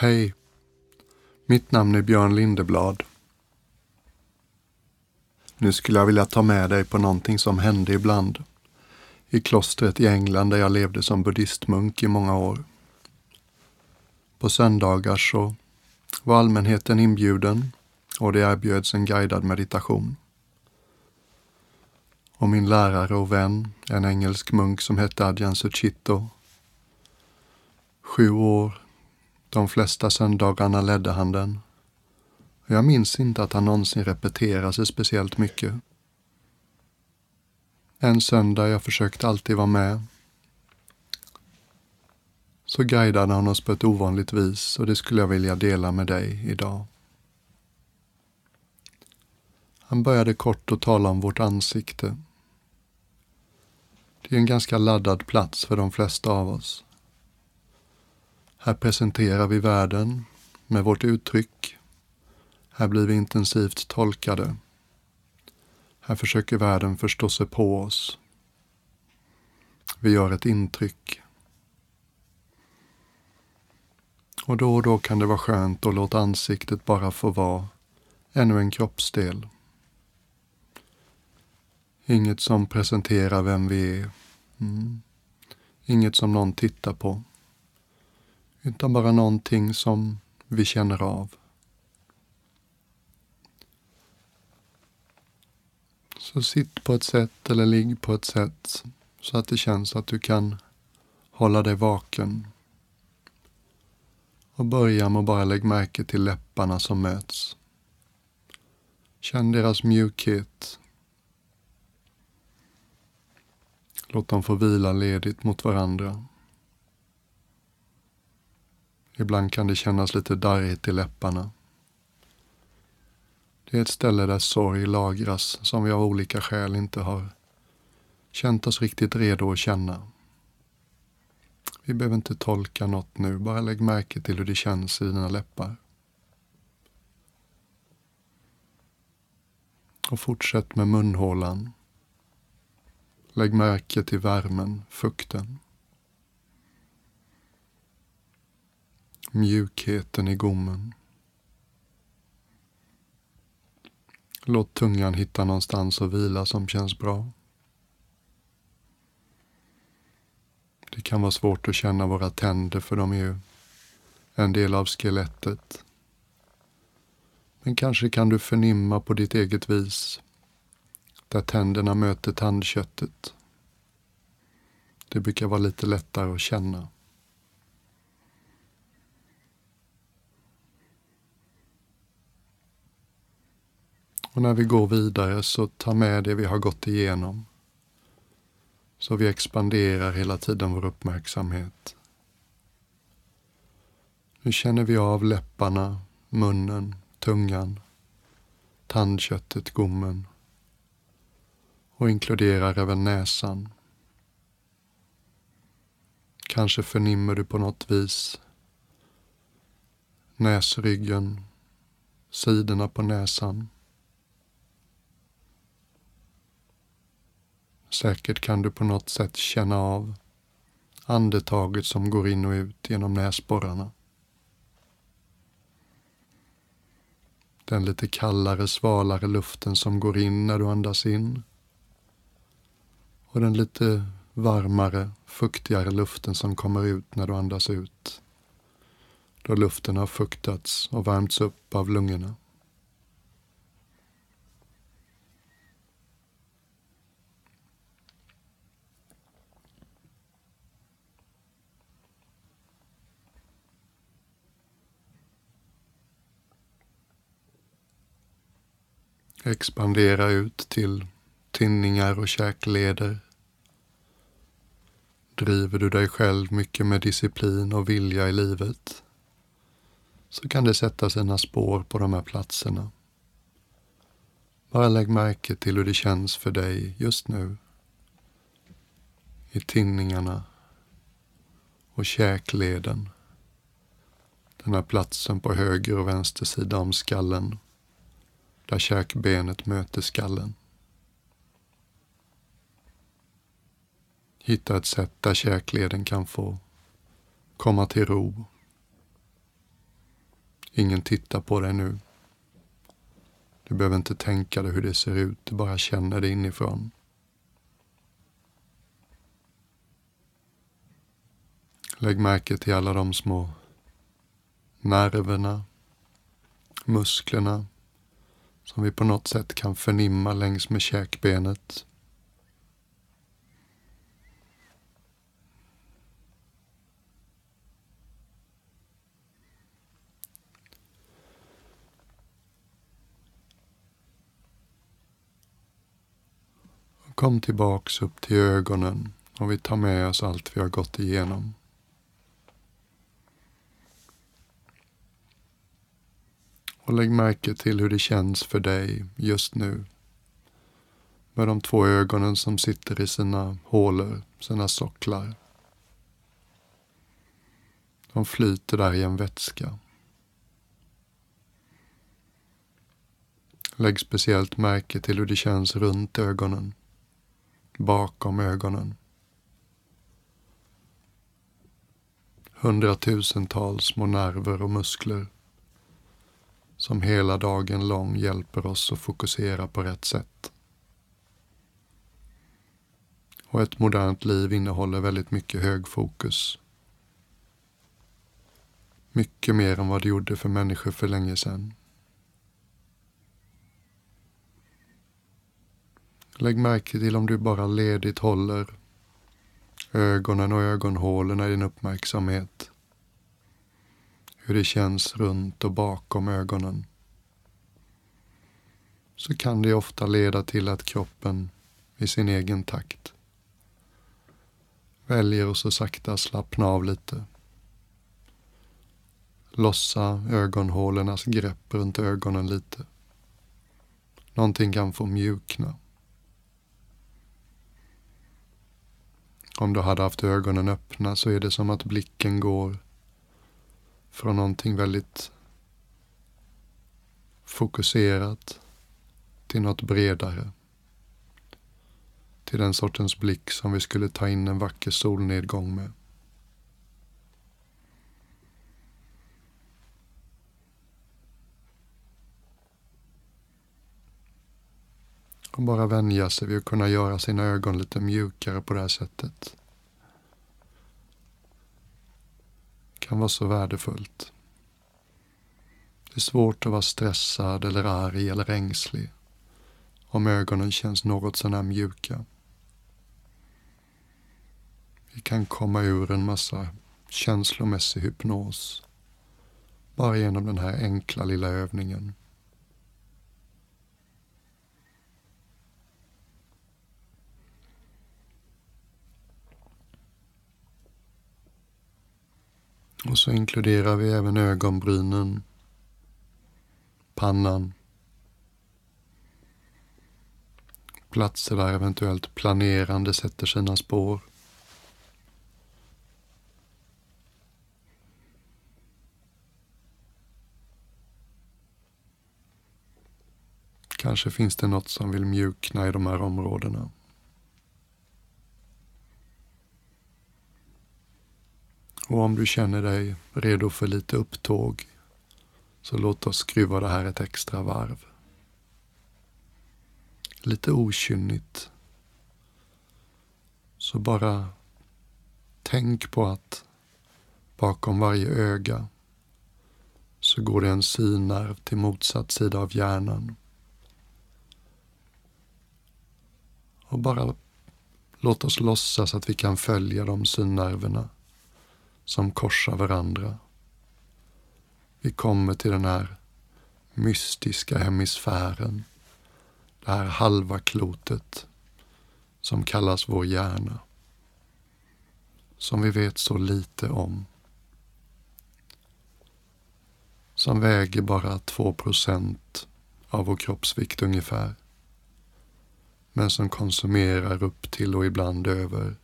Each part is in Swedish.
Hej. Mitt namn är Björn Lindeblad. Nu skulle jag vilja ta med dig på någonting som hände ibland i klostret i England där jag levde som buddhistmunk i många år. På söndagar så var allmänheten inbjuden och det erbjöds en guidad meditation. Och min lärare och vän, en engelsk munk som hette Adjan Suchito, sju år, de flesta söndagarna ledde han den. Jag minns inte att han någonsin repeterade sig speciellt mycket. En söndag jag försökte alltid vara med så guidade han oss på ett ovanligt vis och det skulle jag vilja dela med dig idag. Han började kort att tala om vårt ansikte. Det är en ganska laddad plats för de flesta av oss. Här presenterar vi världen med vårt uttryck. Här blir vi intensivt tolkade. Här försöker världen förstå sig på oss. Vi gör ett intryck. Och då och då kan det vara skönt att låta ansiktet bara få vara ännu en kroppsdel. Inget som presenterar vem vi är. Mm. Inget som någon tittar på. Utan bara någonting som vi känner av. Så sitt på ett sätt eller ligg på ett sätt så att det känns att du kan hålla dig vaken. Och börja med att bara lägga märke till läpparna som möts. Känn deras mjukhet. Låt dem få vila ledigt mot varandra. Ibland kan det kännas lite darrigt i läpparna. Det är ett ställe där sorg lagras som vi av olika skäl inte har känt oss riktigt redo att känna. Vi behöver inte tolka något nu, bara lägg märke till hur det känns i dina läppar. Och fortsätt med munhålan. Lägg märke till värmen, fukten. Mjukheten i gommen. Låt tungan hitta någonstans att vila som känns bra. Det kan vara svårt att känna våra tänder för de är ju en del av skelettet. Men kanske kan du förnimma på ditt eget vis där tänderna möter tandköttet. Det brukar vara lite lättare att känna. Och när vi går vidare så ta med det vi har gått igenom. Så vi expanderar hela tiden vår uppmärksamhet. Nu känner vi av läpparna, munnen, tungan, tandköttet, gommen och inkluderar även näsan. Kanske förnimmer du på något vis näsryggen, sidorna på näsan. Säkert kan du på något sätt känna av andetaget som går in och ut genom näsborrarna. Den lite kallare, svalare luften som går in när du andas in. Och den lite varmare, fuktigare luften som kommer ut när du andas ut. Då luften har fuktats och värmts upp av lungorna. Expandera ut till tinningar och käkleder. Driver du dig själv mycket med disciplin och vilja i livet så kan det sätta sina spår på de här platserna. Bara lägg märke till hur det känns för dig just nu. I tinningarna och käkleden. Den här platsen på höger och vänster sida om skallen där käkbenet möter skallen. Hitta ett sätt där käkleden kan få komma till ro. Ingen tittar på dig nu. Du behöver inte tänka dig hur det ser ut, du bara känner det inifrån. Lägg märke till alla de små nerverna, musklerna som vi på något sätt kan förnimma längs med käkbenet. Kom tillbaks upp till ögonen och vi tar med oss allt vi har gått igenom. Och lägg märke till hur det känns för dig just nu. Med de två ögonen som sitter i sina hålor, sina socklar. De flyter där i en vätska. Lägg speciellt märke till hur det känns runt ögonen, bakom ögonen. Hundratusentals små nerver och muskler som hela dagen lång hjälper oss att fokusera på rätt sätt. Och ett modernt liv innehåller väldigt mycket högfokus. Mycket mer än vad det gjorde för människor för länge sedan. Lägg märke till om du bara ledigt håller ögonen och ögonhålorna i din uppmärksamhet hur det känns runt och bakom ögonen så kan det ofta leda till att kroppen i sin egen takt väljer att så sakta slappna av lite. Lossa ögonhålornas grepp runt ögonen lite. Någonting kan få mjukna. Om du hade haft ögonen öppna så är det som att blicken går från någonting väldigt fokuserat till något bredare. Till den sortens blick som vi skulle ta in en vacker solnedgång med. Och bara vänja sig vid att kunna göra sina ögon lite mjukare på det här sättet. Kan vara så värdefullt. Det är svårt att vara stressad eller arg eller ängslig om ögonen känns något sånär mjuka. Vi kan komma ur en massa känslomässig hypnos bara genom den här enkla lilla övningen. Och så inkluderar vi även ögonbrynen, pannan, platser där eventuellt planerande sätter sina spår. Kanske finns det något som vill mjukna i de här områdena. Och om du känner dig redo för lite upptåg så låt oss skruva det här ett extra varv. Lite okynnigt. Så bara tänk på att bakom varje öga så går det en synnerv till motsatt sida av hjärnan. Och bara låt oss låtsas att vi kan följa de synnerverna som korsar varandra. Vi kommer till den här mystiska hemisfären, det här halva klotet som kallas vår hjärna, som vi vet så lite om. Som väger bara 2 procent av vår kroppsvikt ungefär, men som konsumerar upp till och ibland över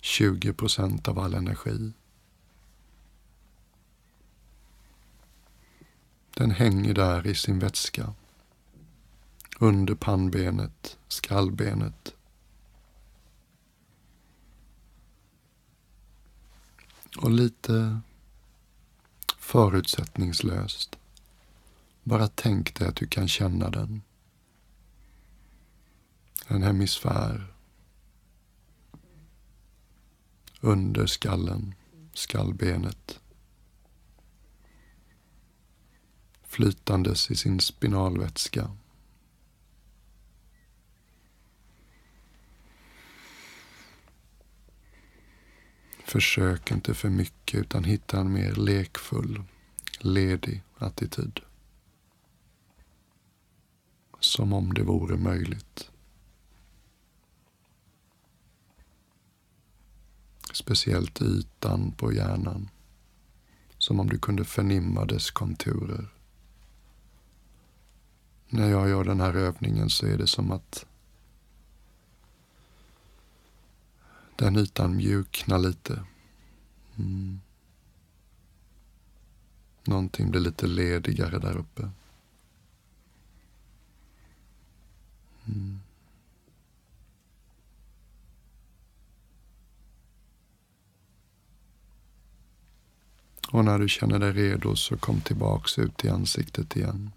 20 procent av all energi. Den hänger där i sin vätska. Under pannbenet, skallbenet. Och lite förutsättningslöst Bara tänk dig att du kan känna den. En hemisfär. Under skallen, skallbenet. Flytandes i sin spinalvätska. Försök inte för mycket utan hitta en mer lekfull, ledig attityd. Som om det vore möjligt. Speciellt ytan på hjärnan. Som om du kunde förnimma dess konturer. När jag gör den här övningen så är det som att Den ytan mjuknar lite. Mm. Någonting blir lite ledigare där uppe. Mm. Och när du känner dig redo så kom tillbaks ut i ansiktet igen.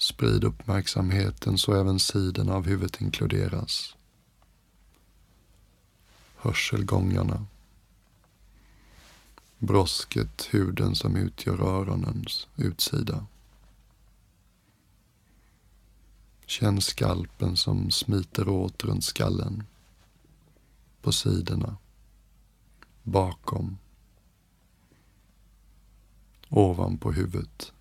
Sprid uppmärksamheten så även sidorna av huvudet inkluderas hörselgångarna. Brosket, huden som utgör öronens utsida. Känn skalpen som smiter åt runt skallen. På sidorna. Bakom. Ovanpå huvudet.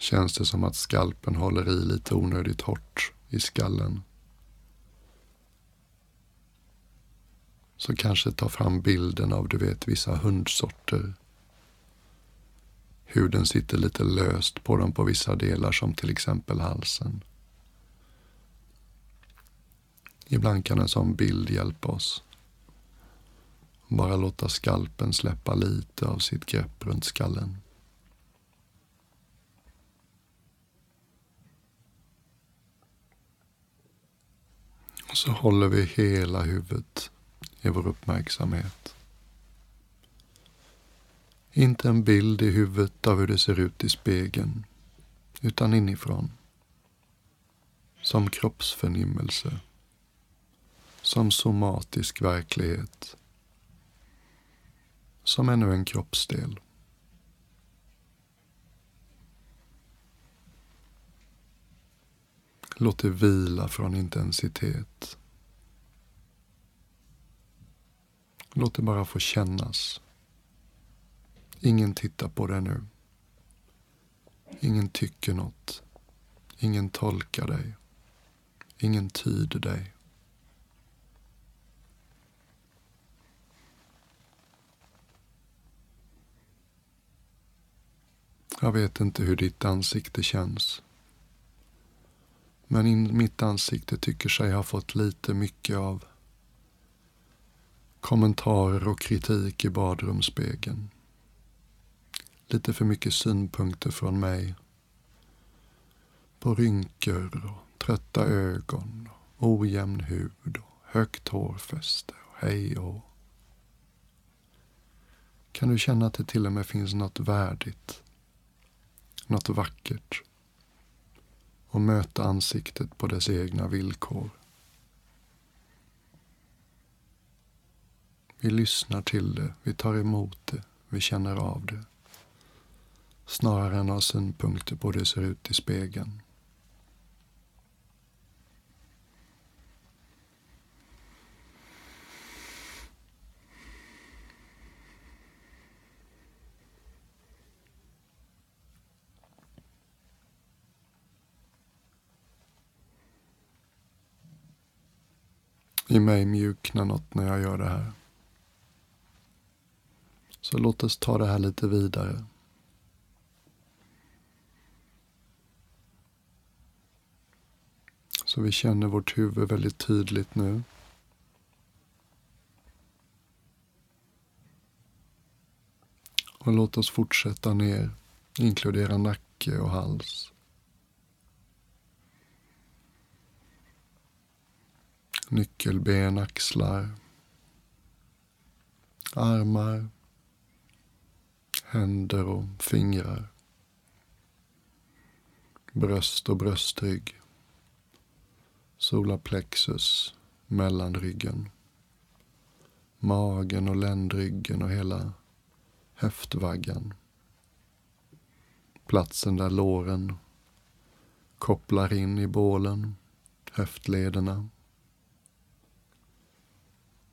Känns det som att skalpen håller i lite onödigt hårt i skallen. Så kanske ta fram bilden av, du vet, vissa hundsorter. Huden sitter lite löst på dem på vissa delar, som till exempel halsen. Ibland kan en sån bild hjälpa oss. Bara låta skalpen släppa lite av sitt grepp runt skallen. Så håller vi hela huvudet i vår uppmärksamhet. Inte en bild i huvudet av hur det ser ut i spegeln, utan inifrån. Som kroppsförnimmelse. Som somatisk verklighet. Som ännu en kroppsdel. Låt det vila från intensitet. Låt det bara få kännas. Ingen tittar på det nu. Ingen tycker något. Ingen tolkar dig. Ingen tyder dig. Jag vet inte hur ditt ansikte känns. Men in, mitt ansikte tycker sig ha fått lite mycket av kommentarer och kritik i badrumsspegeln. Lite för mycket synpunkter från mig på rynkor och trötta ögon, och ojämn hud och högt hårfäste och hej och Kan du känna att det till och med finns något värdigt, något vackert? Och möta ansiktet på dess egna villkor. Vi lyssnar till det, vi tar emot det, vi känner av det. Snarare än ha synpunkter på hur det ser ut i spegeln. I mig mjukna något när jag gör det här. Så låt oss ta det här lite vidare. Så vi känner vårt huvud väldigt tydligt nu. Och låt oss fortsätta ner, inkludera nacke och hals. Nyckelben, axlar, armar, händer och fingrar. Bröst och bröstrygg. Solarplexus, mellanryggen. Magen och ländryggen och hela höftvaggan. Platsen där låren kopplar in i bålen, höftlederna.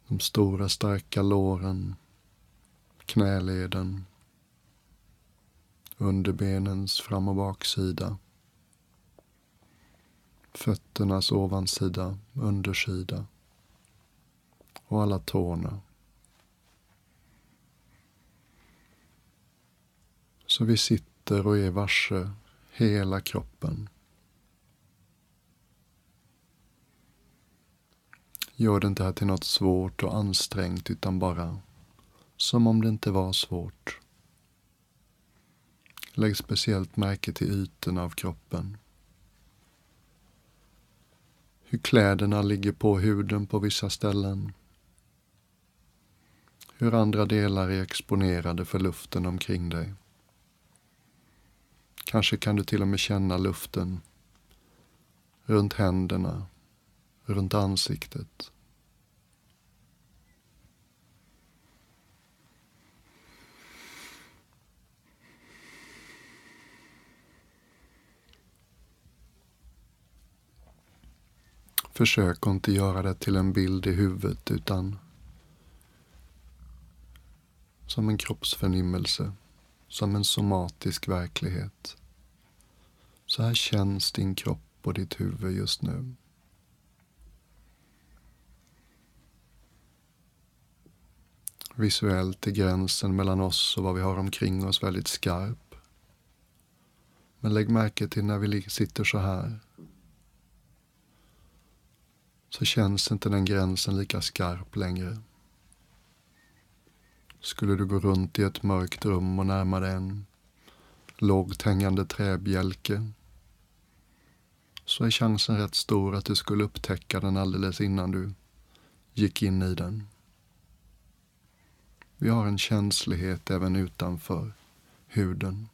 De stora starka låren, knäleden, underbenens fram och baksida, fötternas ovansida, undersida och alla tårna. Så vi sitter och är varse hela kroppen. Gör det inte här till något svårt och ansträngt utan bara som om det inte var svårt. Lägg speciellt märke till ytorna av kroppen. Hur kläderna ligger på huden på vissa ställen. Hur andra delar är exponerade för luften omkring dig. Kanske kan du till och med känna luften runt händerna, runt ansiktet. Försök att inte göra det till en bild i huvudet utan som en kroppsförnimmelse, som en somatisk verklighet. Så här känns din kropp och ditt huvud just nu. Visuellt är gränsen mellan oss och vad vi har omkring oss väldigt skarp. Men lägg märke till när vi sitter så här så känns inte den gränsen lika skarp längre. Skulle du gå runt i ett mörkt rum och närma dig en lågt hängande träbjälke så är chansen rätt stor att du skulle upptäcka den alldeles innan du gick in i den. Vi har en känslighet även utanför huden.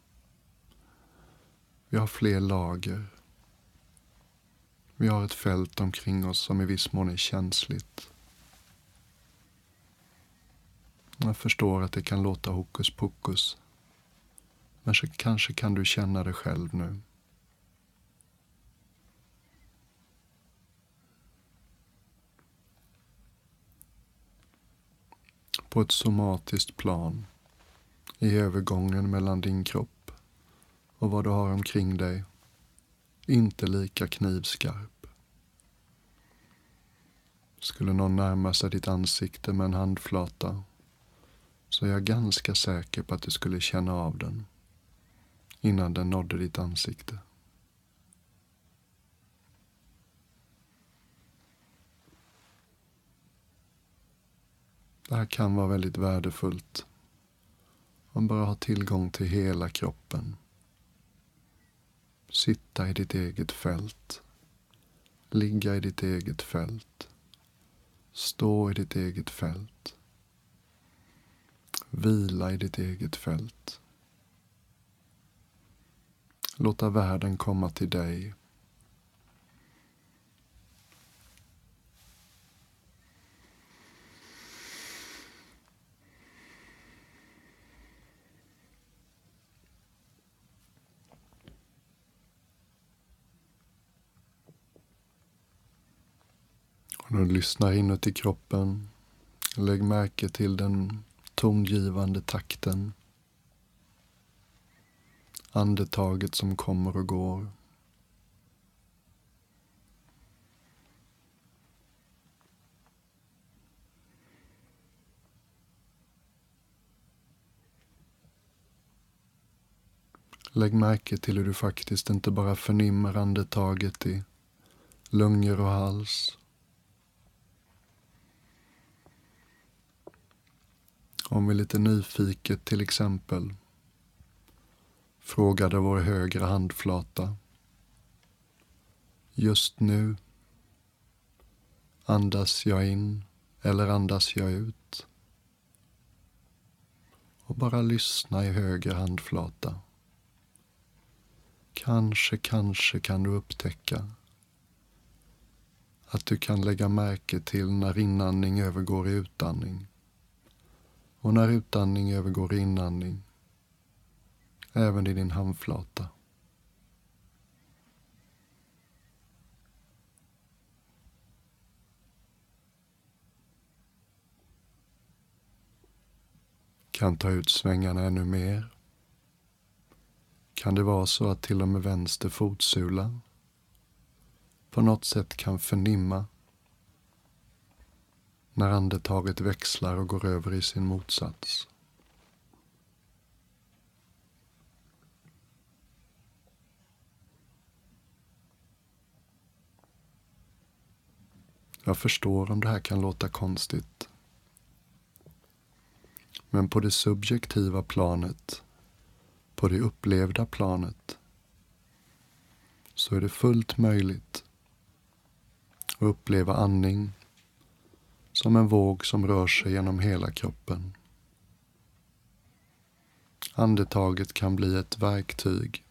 Vi har fler lager. Vi har ett fält omkring oss som i viss mån är känsligt. Jag förstår att det kan låta hokus pokus. Men så kanske kan du känna det själv nu. På ett somatiskt plan, i övergången mellan din kropp och vad du har omkring dig, inte lika knivskarp. Skulle någon närma sig ditt ansikte med en handflata så är jag ganska säker på att du skulle känna av den innan den nådde ditt ansikte. Det här kan vara väldigt värdefullt. Man bara har tillgång till hela kroppen. Sitta i ditt eget fält. Ligga i ditt eget fält. Stå i ditt eget fält. Vila i ditt eget fält. Låta världen komma till dig. När du inuti kroppen, lägg märke till den tongivande takten. Andetaget som kommer och går. Lägg märke till hur du faktiskt inte bara förnimmer andetaget i lungor och hals Om vi lite nyfiket till exempel frågade vår högra handflata. Just nu, andas jag in eller andas jag ut? och bara lyssna i höger handflata. Kanske, kanske kan du upptäcka att du kan lägga märke till när inandning övergår i utandning och när utandning övergår i inandning, även i din handflata. Kan ta ut svängarna ännu mer. Kan det vara så att till och med vänster fotsula på något sätt kan förnimma när andetaget växlar och går över i sin motsats. Jag förstår om det här kan låta konstigt. Men på det subjektiva planet, på det upplevda planet, så är det fullt möjligt att uppleva andning som en våg som rör sig genom hela kroppen. Andetaget kan bli ett verktyg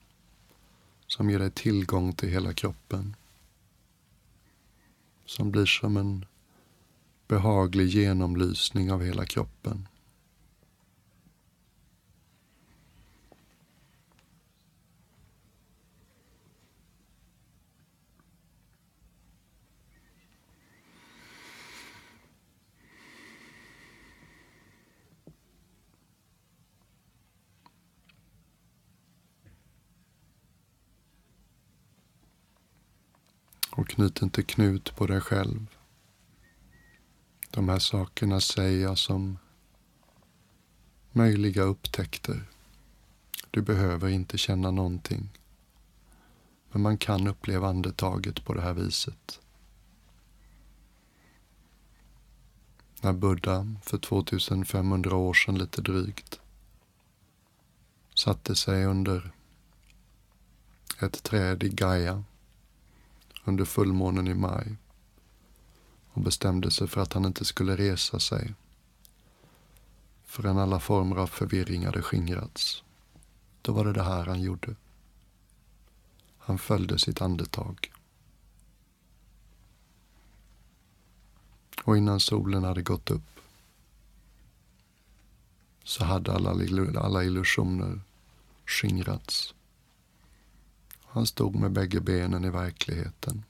som ger dig tillgång till hela kroppen. Som blir som en behaglig genomlysning av hela kroppen. Och knyt inte knut på dig själv. De här sakerna säger jag som möjliga upptäckter. Du behöver inte känna någonting. Men man kan uppleva andetaget på det här viset. När Buddha för 2500 år sedan lite drygt satte sig under ett träd i Gaia under fullmånen i maj och bestämde sig för att han inte skulle resa sig förrän alla former av förvirring hade skingrats. Då var det det här han gjorde. Han följde sitt andetag. Och innan solen hade gått upp så hade alla, alla illusioner skingrats. Han stod med bägge benen i verkligheten.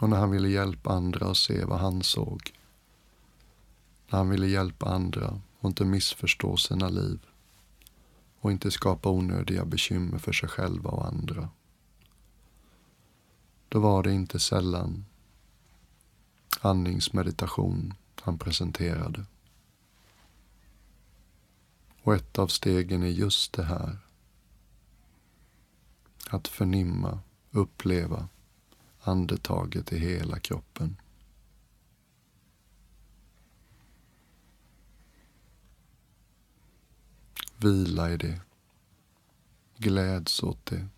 Och när han ville hjälpa andra att se vad han såg. När han ville hjälpa andra och inte missförstå sina liv. Och inte skapa onödiga bekymmer för sig själva och andra. Då var det inte sällan andningsmeditation han presenterade. Och ett av stegen är just det här. Att förnimma, uppleva andetaget i hela kroppen. Vila i det. Gläds åt det.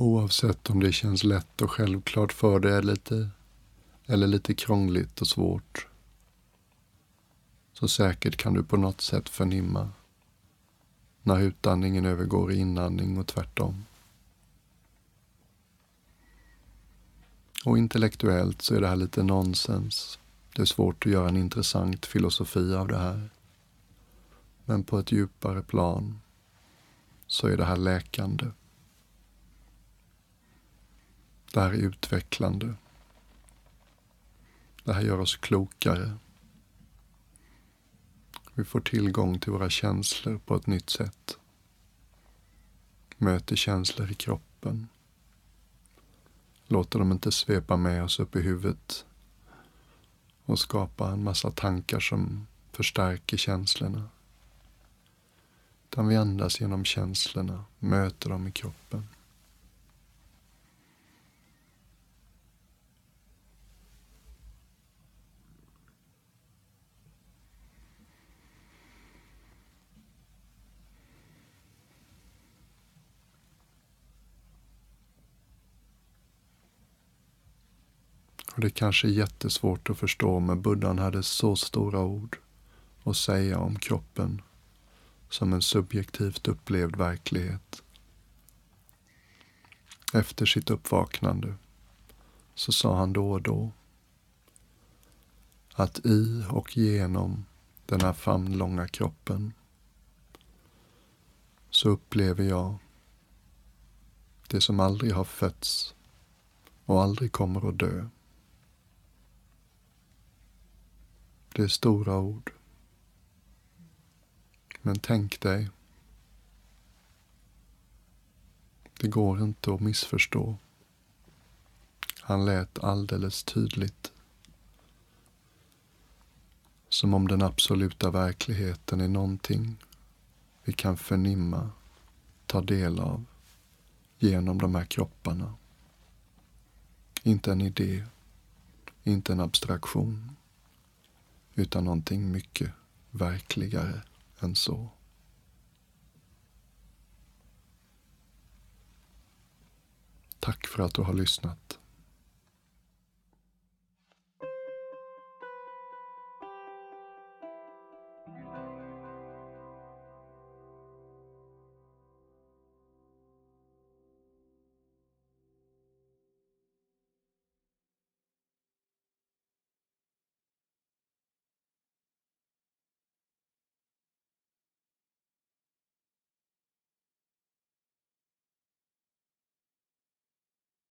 Oavsett om det känns lätt och självklart för dig lite, eller lite krångligt och svårt. Så säkert kan du på något sätt förnimma när utandningen övergår i inandning och tvärtom. Och intellektuellt så är det här lite nonsens. Det är svårt att göra en intressant filosofi av det här. Men på ett djupare plan så är det här läkande. Det här är utvecklande. Det här gör oss klokare. Vi får tillgång till våra känslor på ett nytt sätt. Möter känslor i kroppen. Låter dem inte svepa med oss upp i huvudet och skapa en massa tankar som förstärker känslorna. Utan vi andas genom känslorna, möter dem i kroppen. Och det kanske är jättesvårt att förstå, men buddhan hade så stora ord att säga om kroppen som en subjektivt upplevd verklighet. Efter sitt uppvaknande så sa han då och då att i och genom den här famnlånga kroppen så upplever jag det som aldrig har fötts och aldrig kommer att dö. Det är stora ord. Men tänk dig. Det går inte att missförstå. Han lät alldeles tydligt. Som om den absoluta verkligheten är någonting vi kan förnimma, ta del av genom de här kropparna. Inte en idé, inte en abstraktion utan någonting mycket verkligare än så. Tack för att du har lyssnat.